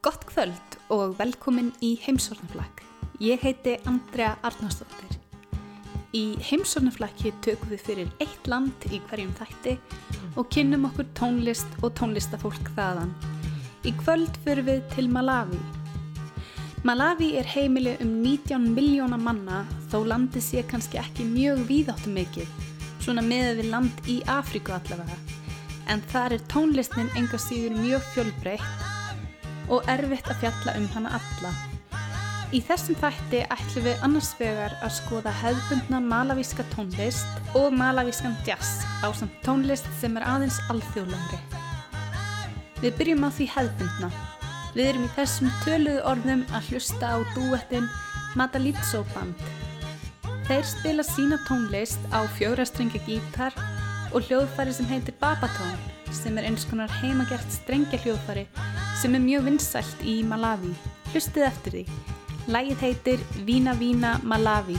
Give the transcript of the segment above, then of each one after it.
Gott kvöld og velkomin í heimsornaflag. Ég heiti Andrea Arnarsdóttir. Í heimsornaflagi tökum við fyrir eitt land í hverjum þætti og kynnum okkur tónlist og tónlistafólk þaðan. Í kvöld fyrir við til Malawi. Malawi er heimili um 19 miljóna manna þó landi sé kannski ekki mjög víðáttu mikið, svona með við land í Afríku allavega. En þar er tónlistin enga síður mjög fjölbreytt og erfitt að fjalla um hana alla. Í þessum þætti ætlum við annars vegar að skoða hefðbundna malavíska tónlist og malavískan jazz á samt tónlist sem er aðeins alþjóðlangri. Við byrjum á því hefðbundna. Við erum í þessum töluðu orðum að hlusta á dúettin Madalitso band. Þeir spila sína tónlist á fjórastrengi gítar og hljóðfæri sem heitir Babatón sem er eins konar heimagert strengja hljóðfæri sem er mjög vinsælt í Malawi. Hlustið eftir því. Lægið heitir Vína Vína Malawi.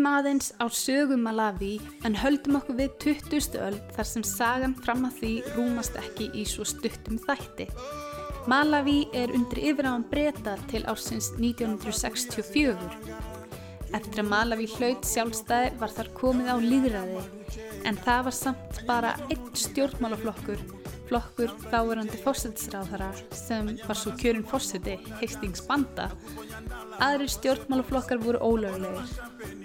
Lítum aðeins á sögum Malawi en höldum okkur við 20. öld þar sem sagan fram að því rúmast ekki í svo stuttum þætti. Malawi er undir yfiráðan breyta til ársins 1964. Eftir að Malawi hlaut sjálfstæði var þar komið á líðræði en það var samt bara einn stjórnmálaflokkur, flokkur þáverandi fósættisráðara sem var svo kjörun fósætti Hastings Banda. Aðri stjórnmálaflokkar voru ólöglegir.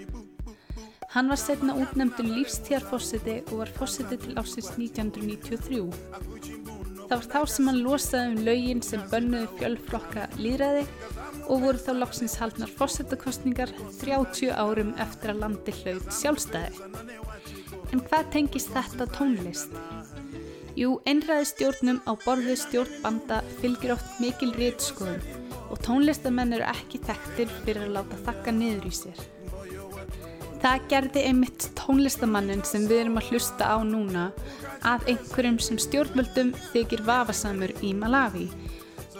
Hann var setna útnefndur lífstíðarfossiti og var fossiti til ásins 1993. Það var þá sem hann losaði um laugin sem bönnuði fjölflokka líðræði og voru þá loksins haldnar fórsetakostningar 30 árum eftir að landi hlaut sjálfstæði. En hvað tengist þetta tónlist? Jú, einræði stjórnum á borðu stjórnbanda fylgir oft mikil rétskoðum og tónlistamenn eru ekki þekktir fyrir að láta þakka niður í sér. Það gerði einmitt tónlistamannin sem við erum að hlusta á núna að einhverjum sem stjórnvöldum þykir vafasamur í Malawi.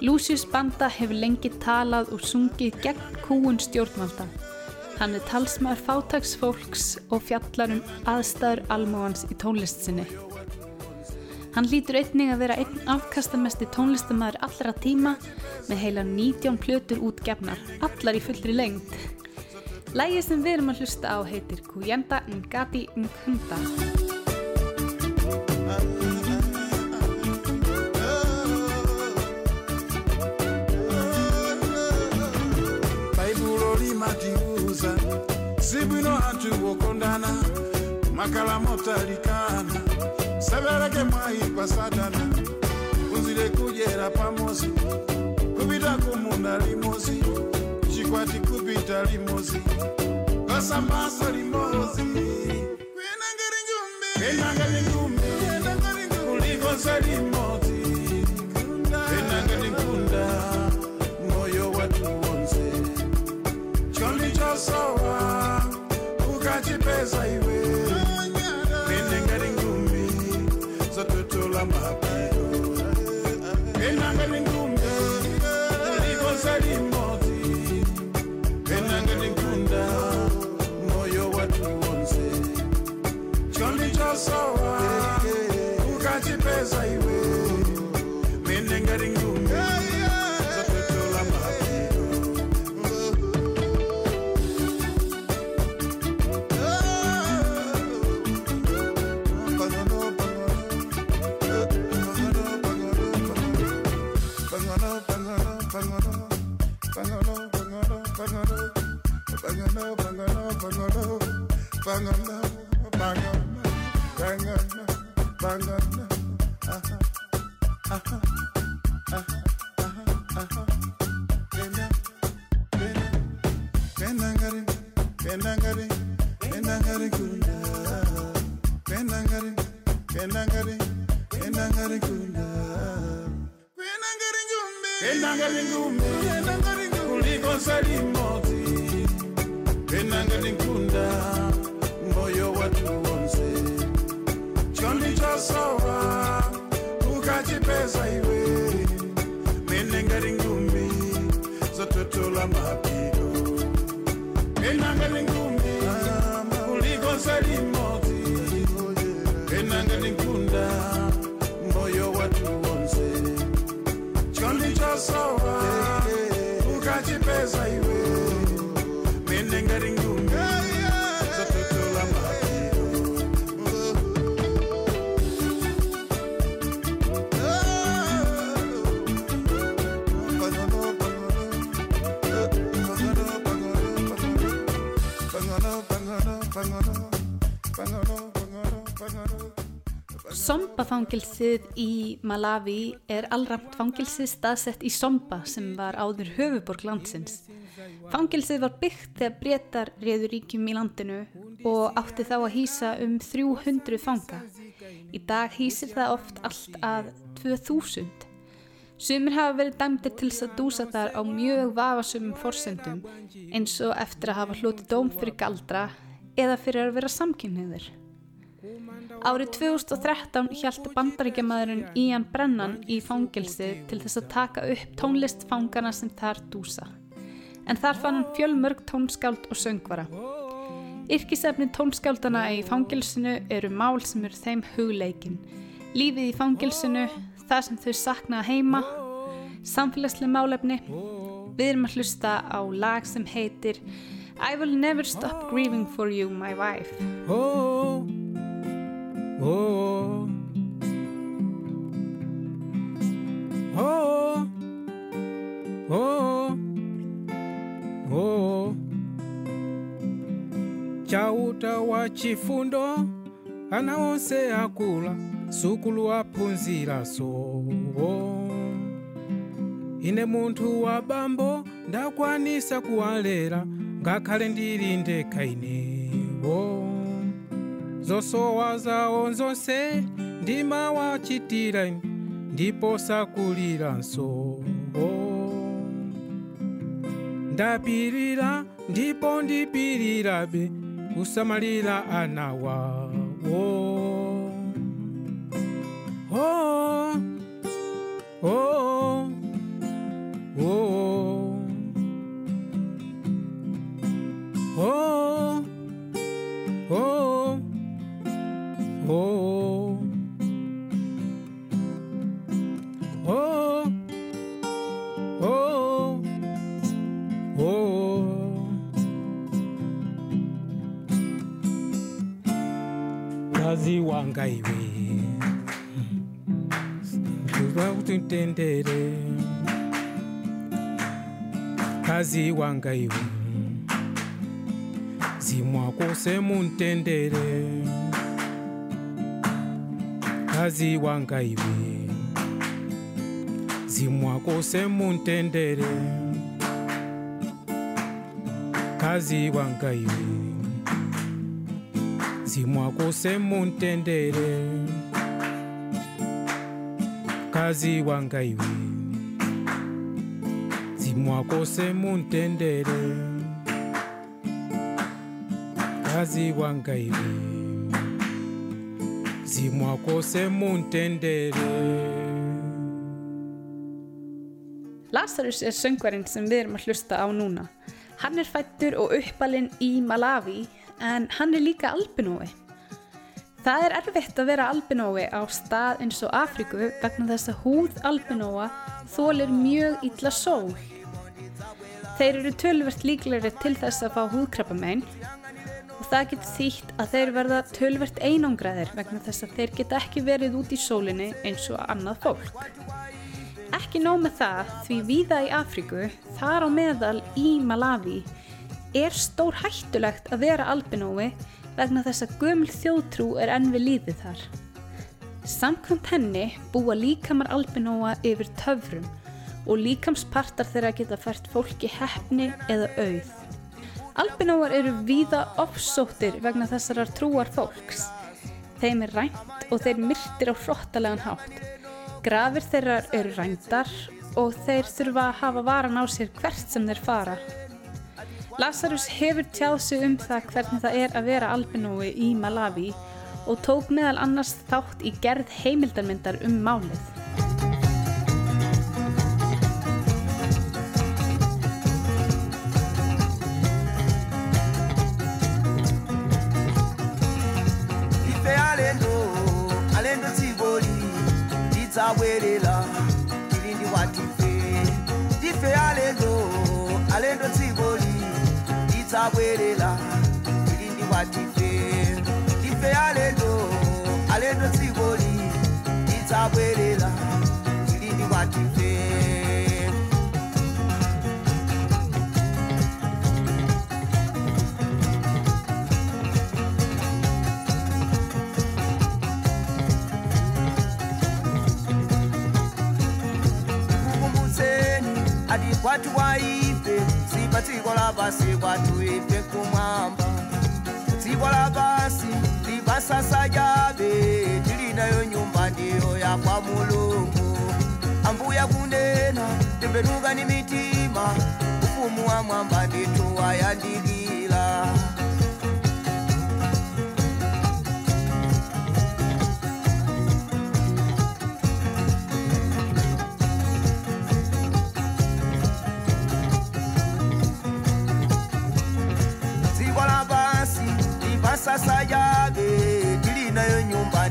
Lucius Banda hefur lengi talað og sungið gegn kúun stjórnvalda. Hann er talsmaður fátagsfólks og fjallar um aðstæður almóans í tónlist sinni. Hann lítur einning að vera einn afkastamesti tónlistamæður allra tíma með heila 19 plötur útgefnar, allar í fullri lengd. Lægið sem við erum að hlusta á heitir Kuyenda Ngati Nkunda. baibulo limatiuza sibwino anthu wokondana makala motalikana sabereke mwayi kwa satana kunzire kudyera pamozi kupita kumunda limozi chikwati guta limozi kasambasa limozi kwenanga rinjumbi kwenanga rinjumbi kwenanga rinjumbi kulikosa limozi kwenanga nikunda moyo watu wonse choli chosowa ukachipeza iwe. Kwenanga rinjumbi zatotola mapiro kwenanga rinjumbi masoa ukachipeza iwe mine ngari ngumi. Bangana, bangana, aha, aha, aha, aha, Kenya, Kenya, Kenangari, pesa iwe menengali ngumbi zototola mapigo. Enangali ngumbi kuliko salimoti enangali nkunda moyo watu wonse. Choli chosowa ukachipeza iwe. Somba-fangilsið í Malawi er allramt fangilsið staðsett í Somba sem var áður höfuborg landsins. Fangilsið var byggt þegar breytar réður ríkjum í landinu og átti þá að hýsa um 300 fanga. Í dag hýsir það oft allt að 2000. Sumir hafa verið dæmdir til að dúsa þar á mjög vafasumum forsendum eins og eftir að hafa hlutið dóm fyrir galdra eða fyrir að vera samkynniður. Árið 2013 hjælti bandaríkjamaðurinn Ian Brennan í fangilsi til þess að taka upp tónlistfangana sem þar dúsa. En þar fann hann fjölmörg tónskáld og söngvara. Yrkisefni tónskáldana í fangilsinu eru mál sem eru þeim hugleikin. Lífið í fangilsinu, það sem þau sakna heima, samfélagslega málefni. Við erum að hlusta á lag sem heitir I will never stop grieving for you, my wife. Oh, oh, oh, oh, oh. Chauta wa chifundo ana onse akula sukulu aphunzira so ine munthu wa bambo ndakwanisa kuwalera ngakhale ndili ndekha inewo zosowa zawo zonse ndimawachitira ine, ndipo sakuliranso ndapirira ndipo ndipirirabe kusamalira ana wawo. Oh, oh, oh, ndere kazi wanga iwe. Zimwa kose muntendere. Kazi wanga iwe. Zimwa kose muntendere. Kazi wanga iwe. Zimwa kose muntendere. Wanga iwe zimwako semuntendere kazi wanga iwe zimwako semuntendere Lazarus er söngvarinn sem við erum að hlusta á núna. Hann er fættur og uppalinn í Malawi en hann er líka albinói. Það er erfitt að vera albinói á stað eins og Afríku vegna þess að húð albinóa þólir mjög illa sól. Þeir eru tölvert líklegri til þess að fá húðkrabbamein og það getur þýtt að þeir verða tölvert einangraðir vegna þess að þeir geta ekki verið út í sólinni eins og annað fólk. Ekki nóg með það því víða í Afríku, þar á meðal í Malawi, er stór hættulegt að vera albinói vegna þess að gömul þjóðtrú er enn við líðið þar. Samkvæmt henni búa líkamar albinóa yfir töfrum og líkamspartar þeirra geta fært fólki hefni eða auð. Albinóar eru víða ofsóttir vegna þessarar trúar fólks. Þeim er rænt og þeir myrtir á hrottalegan hátt. Grafir þeirra eru rændar og þeir þurfa að hafa varan á sér hvert sem þeir fara. Lazarus hefur tjáð sig um það hvernig það er að vera albinói í Malawi og tók meðal annars þátt í gerð heimildarmyndar um málið. alendo alendo sáwéré la ìrí níwà dìfe dìfe àlejò àlejò tí mo rí ìtawéré la ìrí níwà dìfe. What I? sibolaba sikwathuiphe kumwamba sibolaba silivasasa jabe. Tilinayo nyumba ndiyo oyapa mulungu. Ambuya kundena tembenuka ni mitima. Ufumu wa mwamba ndituwayandiki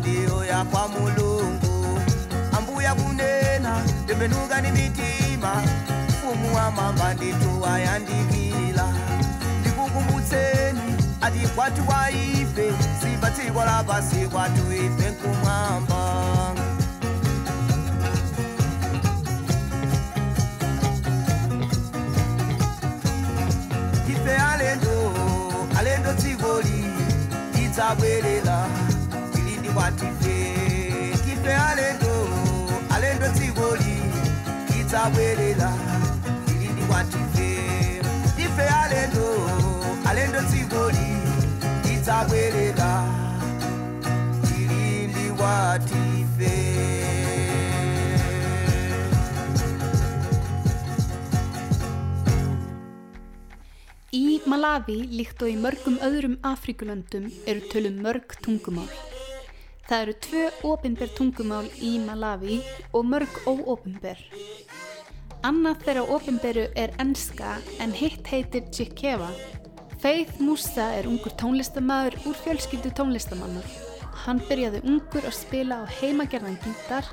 ndiyo ya kwa mulungu. Ambuya kunena tembenuka ni mitima. Ufumu wa mwamba nditu wayandikila ndikukumbutseni ati kwatu waife sipa dziko lapasi kwatu ife nkumwamba ife alendo alendo dzikoli wà dìde kífẹ́ àlejò àlejò tí wò rí kíta wéré la ìrírí wà dìde kífẹ́ àlejò àlejò tí wò rí kíta wéré la ìrírí wà dìde. Í Malawi líkt og í mörgum öðrum Afrikulöndum eru tölum mörg tungumál. Það eru tvö opinber tungumál í Malawi og mörg óopinber. Annað þeirra opinberu er enska en hitt heitir Tjekeva. Faith Musa er ungur tónlistamæður úr fjölskyldu tónlistamannar. Hann byrjaði ungur að spila á heimagerðan gítar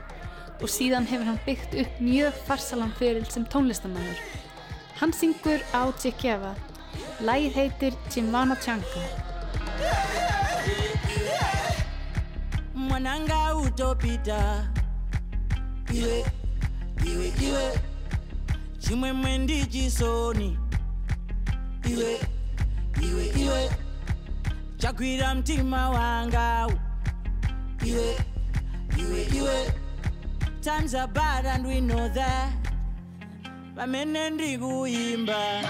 og síðan hefur hann byggt upp mjög farsalan fyrir sem tónlistamannur. Hann syngur á Tjekeva. Lægið heitir Chimvana Chanka. Mwananga utopita. Iwe iwe iwe. Chimwemwe ndi chisoni. Iwe iwe iwe. Chagwira mtima wangawu iwe iwe iwe. Times are bad and we know that. Pamene ndikuyimba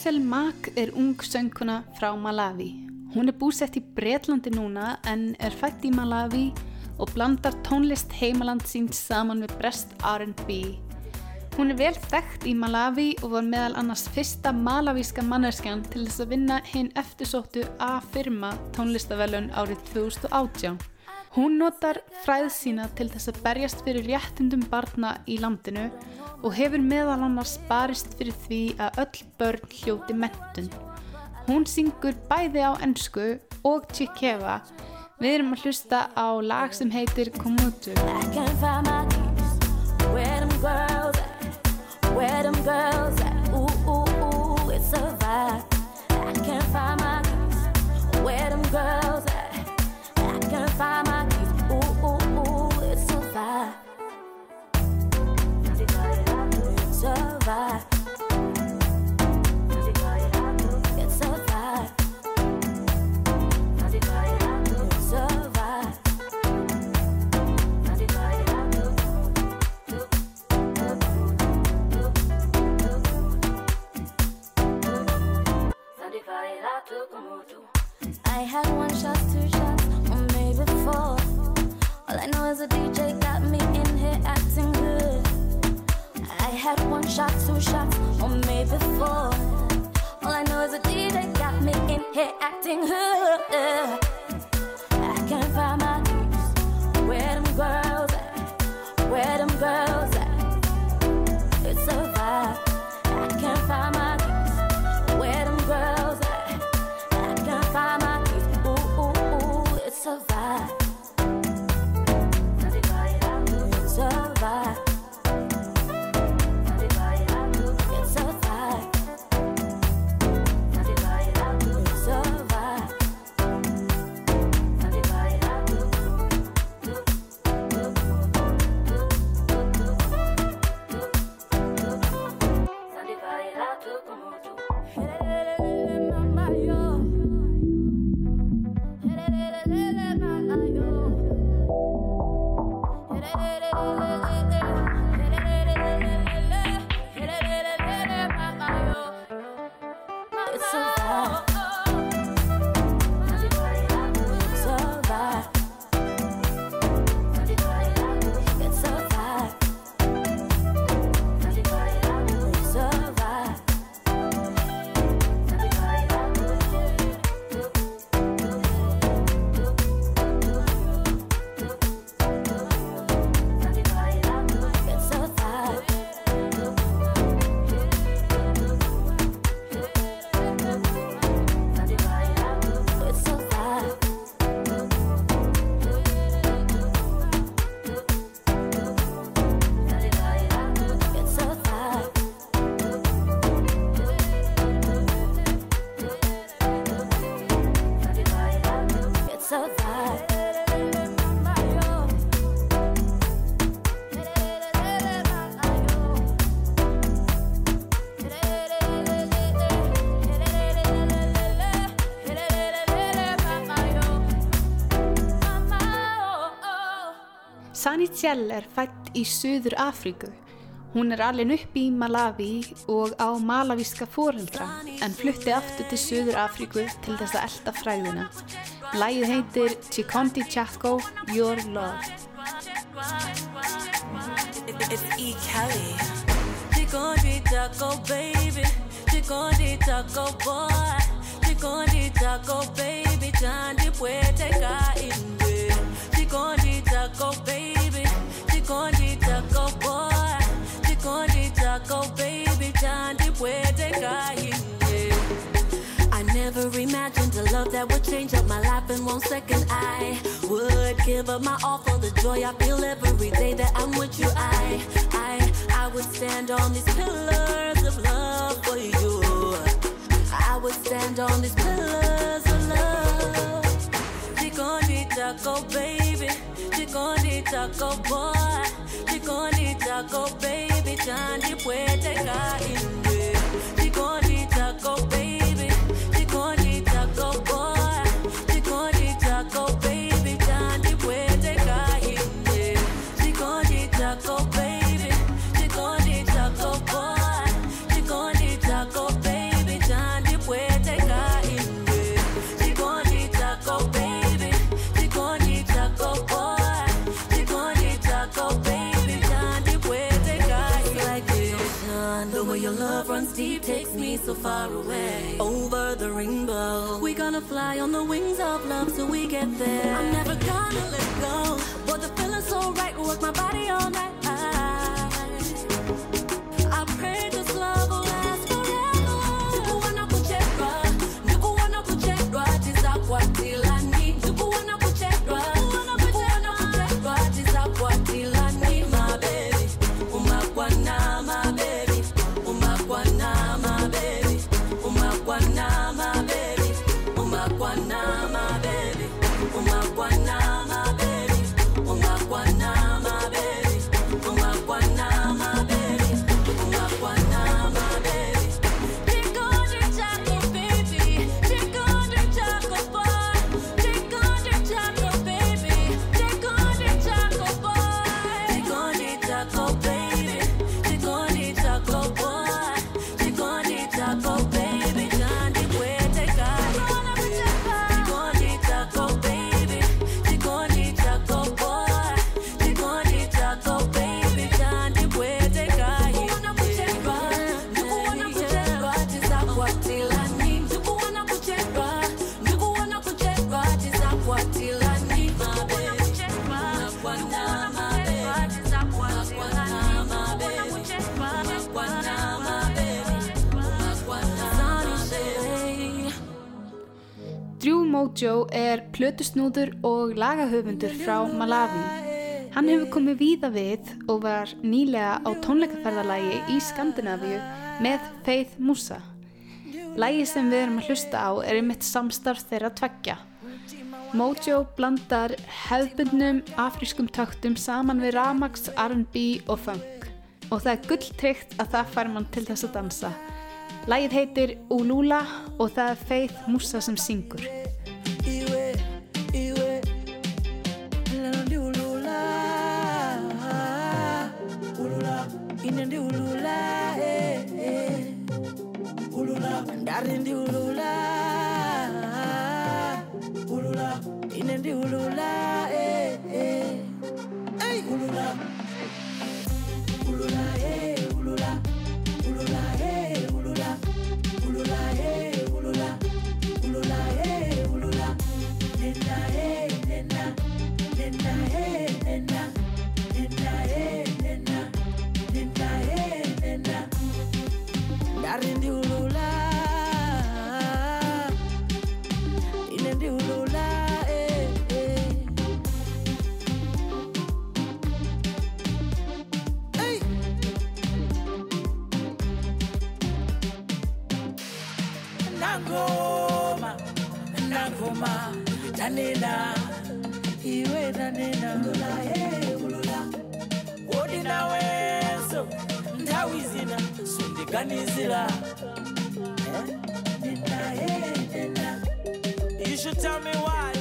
Hazel Mack er ung sönguna frá Malawi. Hún er búsett í Bretlandi núna en er fætt í Malawi og blandar tónlist heimaland síns saman við brest R&B. Hún er vel þekkt í Malawi og var meðal annars fyrsta malavíska manneskjan til þess að vinna hinn eftirsóttu A-firma tónlistavelun árið 2018. Hún notar fræð sína til þess að berjast fyrir réttundum barna í landinu og hefur meðal annars barist fyrir því að öll börn hljóti mentun. Hún syngur bæði á ensku og tjikkeva. Við erum að hlusta á lag sem heitir Komutu. Where them girls at? Girls? Ooh, ooh, ooh, it's a vibe. I can't find my keys. Where them girls at? I can't find my far. I had one had one shot, two shots, or maybe four. All I know is the DJ got me in here acting good. Tjell er fætt í Suður Afríku. Hún er alin upp í Malawi og á malavíska foreldra en flutti aftur til Suður Afríku til þess að elda fræðina. Lægið heitir Chikondi Chako, Your Love. It's E. Kelly. Chikondi taco baby, chikondi taco boy, chikondi taco baby, chandi puete love that would change up my life in one second. I would give up my all for the joy I feel every day that I'm with you. I, I, I would stand on these pillars of love for you. I would stand on these pillars of love. Chikondi taco baby, chikondi taco boy, chikondi taco baby, chandi puete ka so far away. Over the rainbow, we gonna fly on the wings of love till we get there. I'm never gonna let go, but the feeling's so right, work my body all night. I pray plötusnúður og lagahöfundur frá Malawi. Hann hefur komið víða við og var nýlega á tónleikaferðalagi í Skandinavíu með Faith Musa. Lægi sem við erum að hlusta á er einmitt samstarf þeirra tveggja. Mojo blandar hefðbundnum afrískum taktum saman við ramax, R&B og funk og það er gulltryggt að það fær mann til þess að dansa. Lægið heitir Ulula og það er Faith Musa sem syngur. Ine ndi ulula eh, eh. ulula ndari ndi ulula ulula ine ndi ulula eh, eh. Ey, ulula ulula eh, ulula Eh, eh. nangoma nangoma danena iwe danena lula e eh, hey, odi na naweso Ganizila. Eh? Eh, you should tell me why.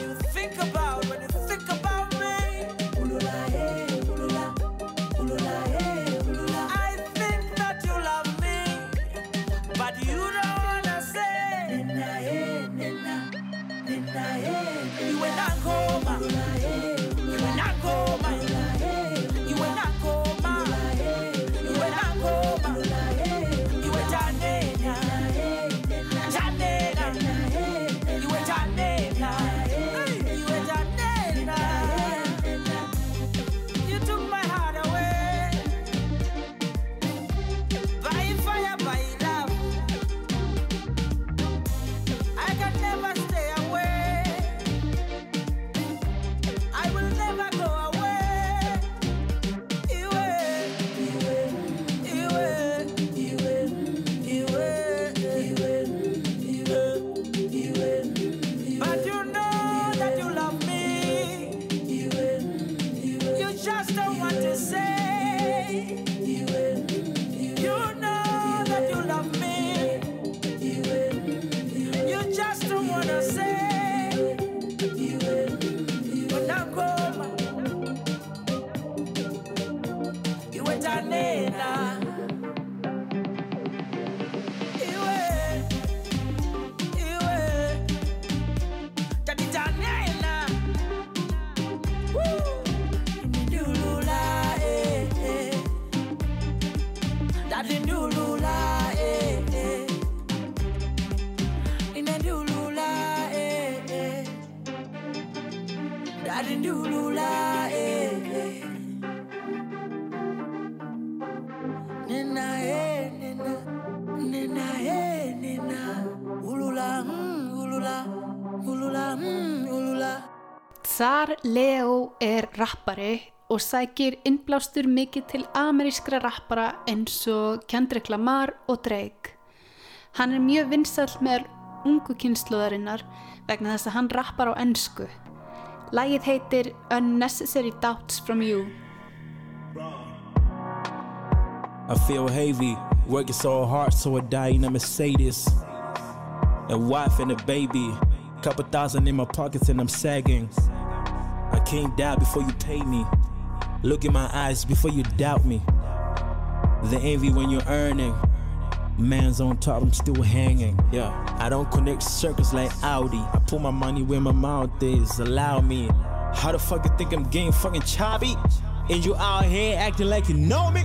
Leo er rappari og sækir innblástur mikið til amerískra rappara eins og Kendrick Lamar og Drake. Hann er mjög vinsall með ungu kynsluðarinnar vegna þess að hann rappar á ensku. Lægið heitir Unnecessary Doubts From You. I feel heavy, working so hard, so I die in a Mercedes. A wife and a baby, couple thousand in my pockets and I'm sagging. Can't die before you pay me. Look in my eyes before you doubt me. The envy when you're earning. Man's on top, I'm still hanging. Yeah, I don't connect circles like Audi. I put my money where my mouth is. Allow me. How the fuck you think I'm getting fucking choppy? And you out here acting like you know me?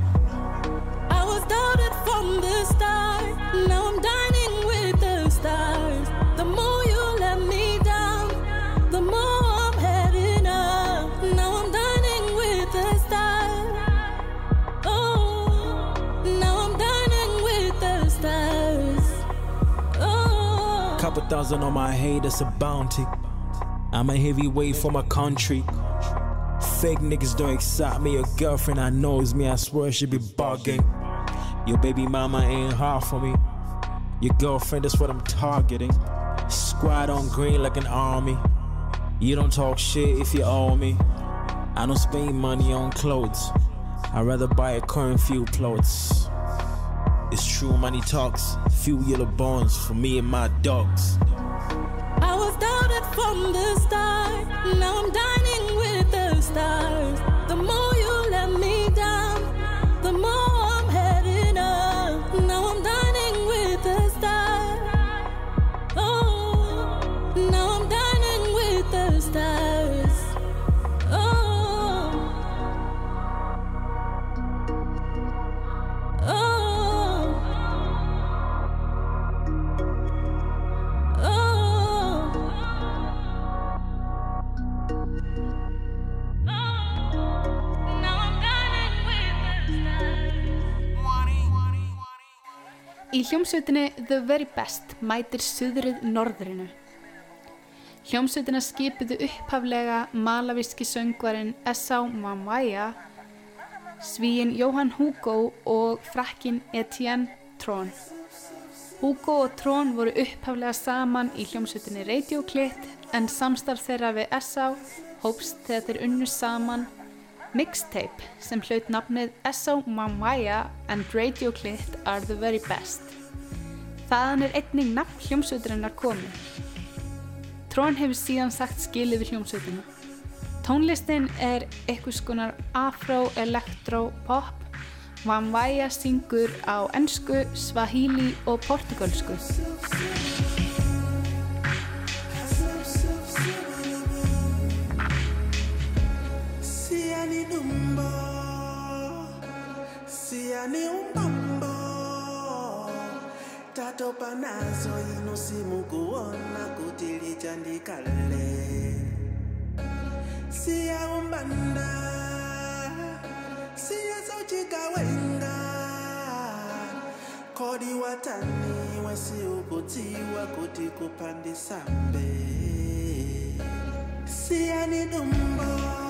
I was doubted from the start. Now I'm dining with the stars. Thousand on my head, that's a bounty. I'm a heavyweight for my country. Fake niggas don't excite me. Your girlfriend, I knows me. I swear she be bugging. Your baby mama ain't hard for me. Your girlfriend is what I'm targeting. Squad on green like an army. You don't talk shit if you owe me. I don't spend money on clothes. I'd rather buy a current few plots. It's true, money talks. Few yellow bones for me and my dogs. I was doubted from the start. Now I'm dining with the stars. Í hljómsveitinni The Very Best mætir suðrið norðrinu. Hljómsveitina skipuðu upphaflega malavíski söngvarinn S.A. Mamaya, svíin Jóhann Hugo og frakkin Etienne Tron. Hugo og Tron voru upphaflega saman í hljómsveitinni Radio Clit en samstarf þeirra við S.A. hópst þegar þeir unnu saman mixtape sem hlaut nafnið S.O. Mamaya and Radio Clit are the very best. Þaðan er einnig nafn hljómsveiturinnar komið. Trón hefur síðan sagt skilið við hljómsveitinu. Tónlistin er eitthvað skonar afro, elektro, pop. Mamaya syngur á ennsku, svahili og portugalsku. Siani dumbo, siani umbambo, takatopa nazo ino simukuona kutilija ndikale siya umbanda siya sauchikawenga kodi watani wesiukutiwa kuti kupandisambe siya ni dumbo.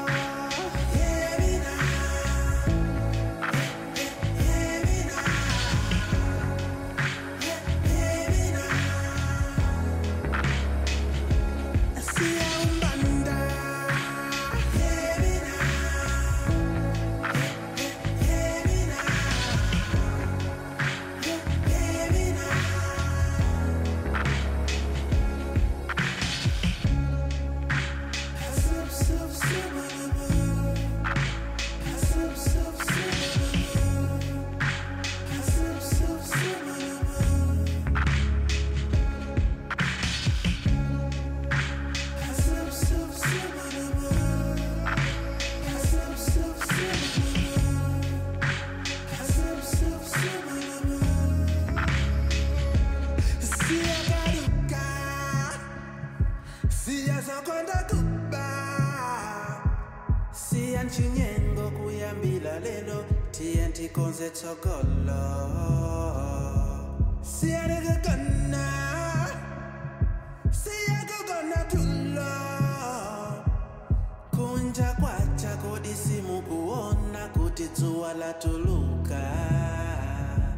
wanted to Allah to look at.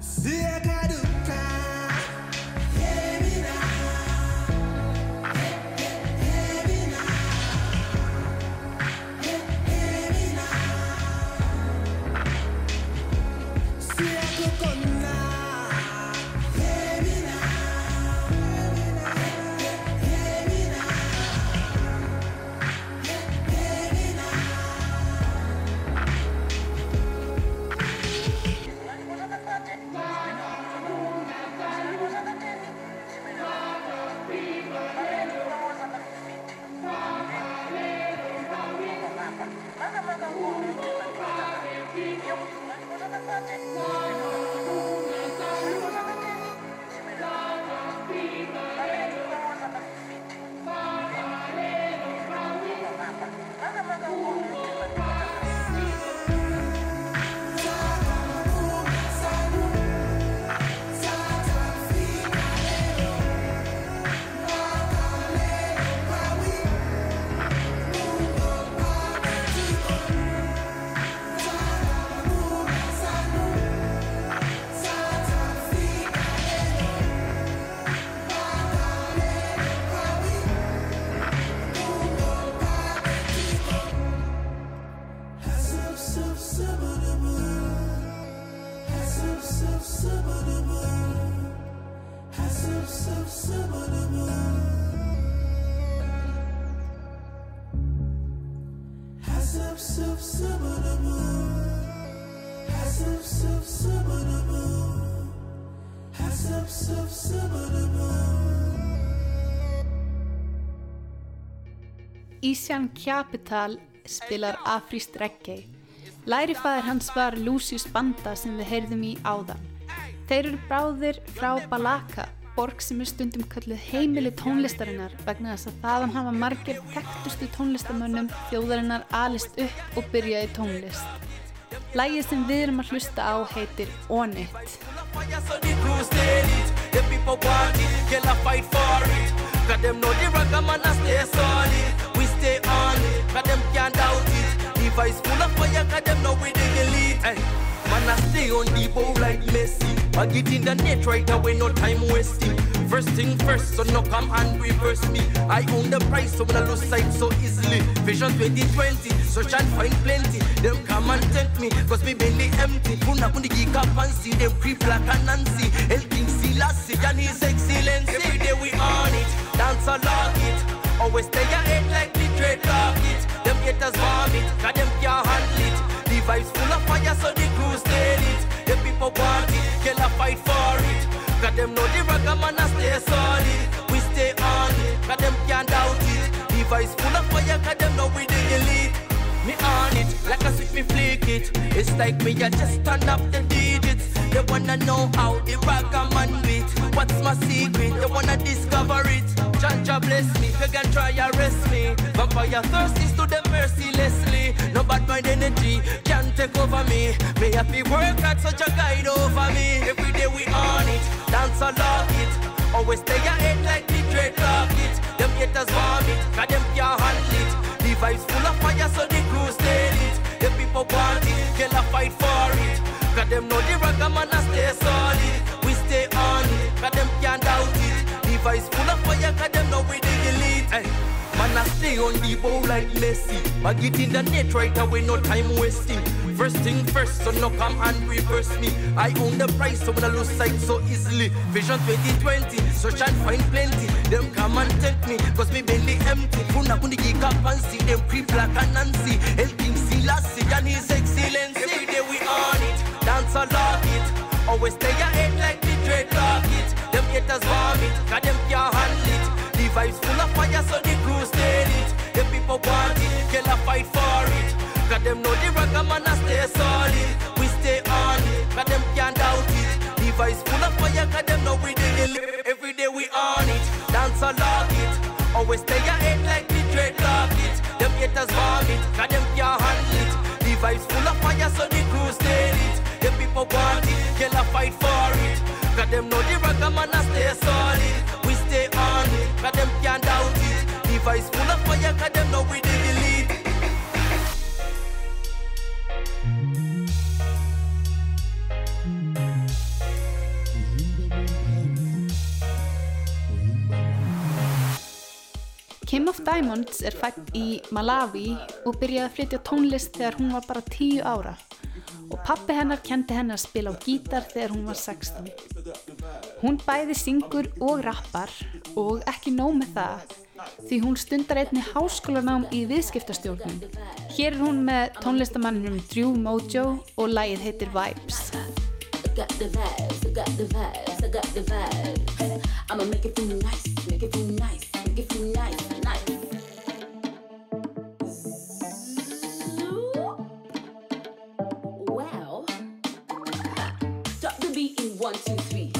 See, I got Ísjan Capital spilar afríst reggae. Lærifæðir hans var Lucius Banda sem við heyrðum í áðan. Þeir eru bráðir frá Balaka, borg sem er stundum kölluð heimili tónlistarinnar vegna þess að þaðan hafa margir þekktustu tónlistamönnum þjóðarinnar alist upp og byrjaði tónlist. Lægið sem við erum að hlusta á heitir On It. Cause them the. We on can't doubt it. The vice full of fire, cause them know we dig elite. Hey. Man a stay on the oh, bow like Messi. I get in the net right away, no time wasting. First thing first, so no come and reverse me. I own the price, so when I lose sight so easily. Vision 2020, so shall find plenty. Them come and tempt me, cause me belly empty. Puna kundi geek up and see them creep like a Nancy. El King Selassie and his excellency. Every day we on it, dance along it. Always stay ahead like the dreadlock haters vomit, cause them can't handle it. The vibes full of fire, so the crew stay lit. The people want it, girl a fight for it. Cause them know the ragga man a stay solid. We stay on it, cause them can't doubt it. The vibes full of fire, cause them know we the elite. Me on it, like a switch me flick it. It's like me, I just turn up the digits. They wanna know how the ragga man beat. What's my secret? They wanna discover it. Janja bless me, you can try arrest me. Vampire thirsty to them mercilessly. No bad mind energy can take over me. May have to work at such a guide over me. Every day we on it, dance along it. Always stay ahead like the dreadlock it. Them haters vomit, cause them can't handle it. The vibes full of fire, so the crew stay lit. The people want it, girl a fight for it. Cause them know the ragga man a stay solid. We stay on it, cause them can't doubt it. The vibes full of fire, cause them know we the elite. Hey. Man a stay on the bow like Messi. I get in the net right away, no time wasting. First thing first, so no come and reverse me. I own the price, so when I lose sight so easily. Vision 2020, so shall find plenty. Them come and tempt me, cause me belly empty. Funa kundi geek up and see them creep like a Nancy. El King Selassie and his excellency. Every day we on it, dance along it. Always stay ahead like the dreadlock it. Them haters vomit, cause them can't handle it. The vibes full of fire, so the crew stay lit. The people want it, girl a fight for it. Cause them know the ragga man a stay solid. We stay on it, cause them can't doubt it. The vibes full of fire, cause them know we it. Every day we on it, dance along it. Always stay ahead like the dreadlock it. Them haters vomit, cause them can't handle it. The vibes full of fire, so the crew stay lit. The people want it, girl a fight for it. Cause them know the ragga man a stay solid. We stay on it, cause them can't doubt it. The vibes full of fire, cause them know we dig elite. Kim of Diamonds er fætt í Malawi og byrjaði að flytja tónlist þegar hún var bara 10 ára og pappi hennar kendi hennar að spila á gítar þegar hún var 16. Hún bæði syngur og rappar og ekki nóg með það því hún stundar einni háskólanám í viðskiptastjórnum. Hér er hún með tónlistamanninum Drew Mojo og lagið heitir Vibes. Vibes, one, two, three.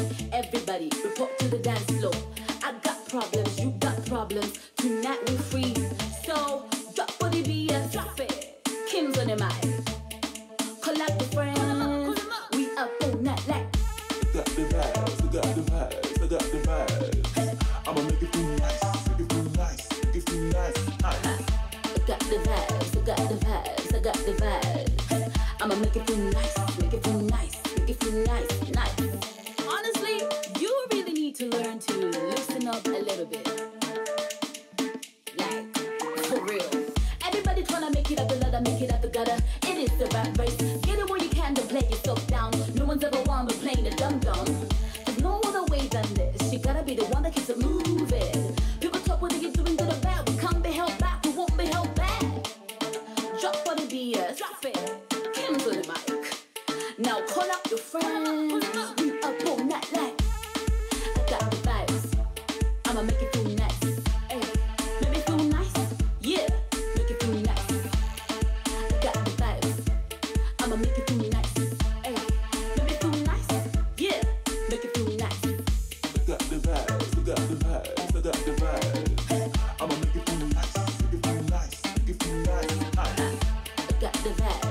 the best.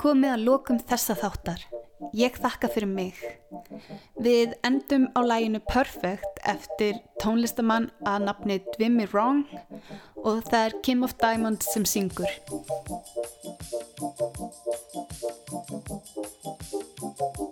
Komið að lokum þessa þáttar. Ég þakka fyrir mig. Við endum á læginu Perfect eftir tónlistamann að nafni Dwimmy Wrong og það er Kim of Diamonds sem syngur. Mama, I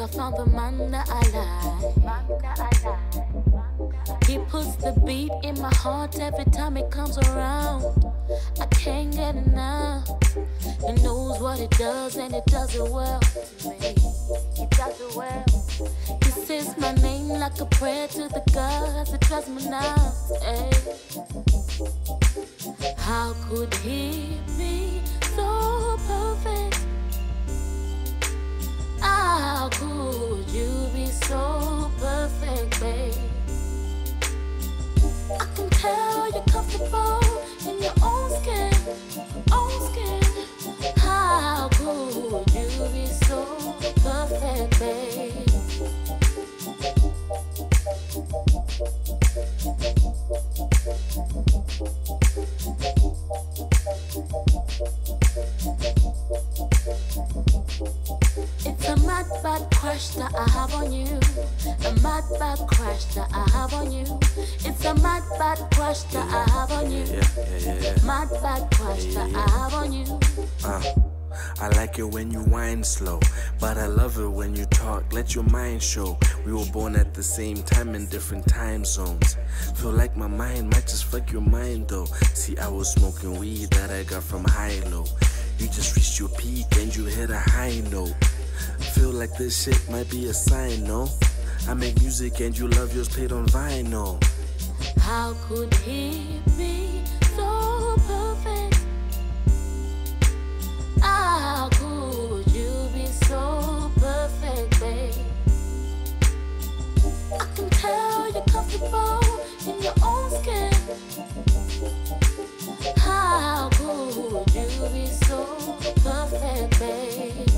I found the man that I like. He puts the beat in my heart every time it comes around. I can't get enough. He knows what it does and it does it well. He does it well. He says my name like a prayer to the gods. It drives me now. Hey. How could he be so perfect? How could you be so perfect, babe? I can tell you're comfortable in your own skin, own skin. How could you be so perfect, babe? Like it when you whine slow, but I love it when you talk. Let your mind show. We were born at the same time in different time zones. Feel like my mind might just fuck your mind though. See, I was smoking weed that I got from high low. You just reached your peak and you hit a high note. Feel like this shit might be a sign, no? I make music and you love yours played on vinyl. How could he be so perfect? How so perfect, babe? I can tell you're comfortable in your own skin. How could you be so perfect, babe?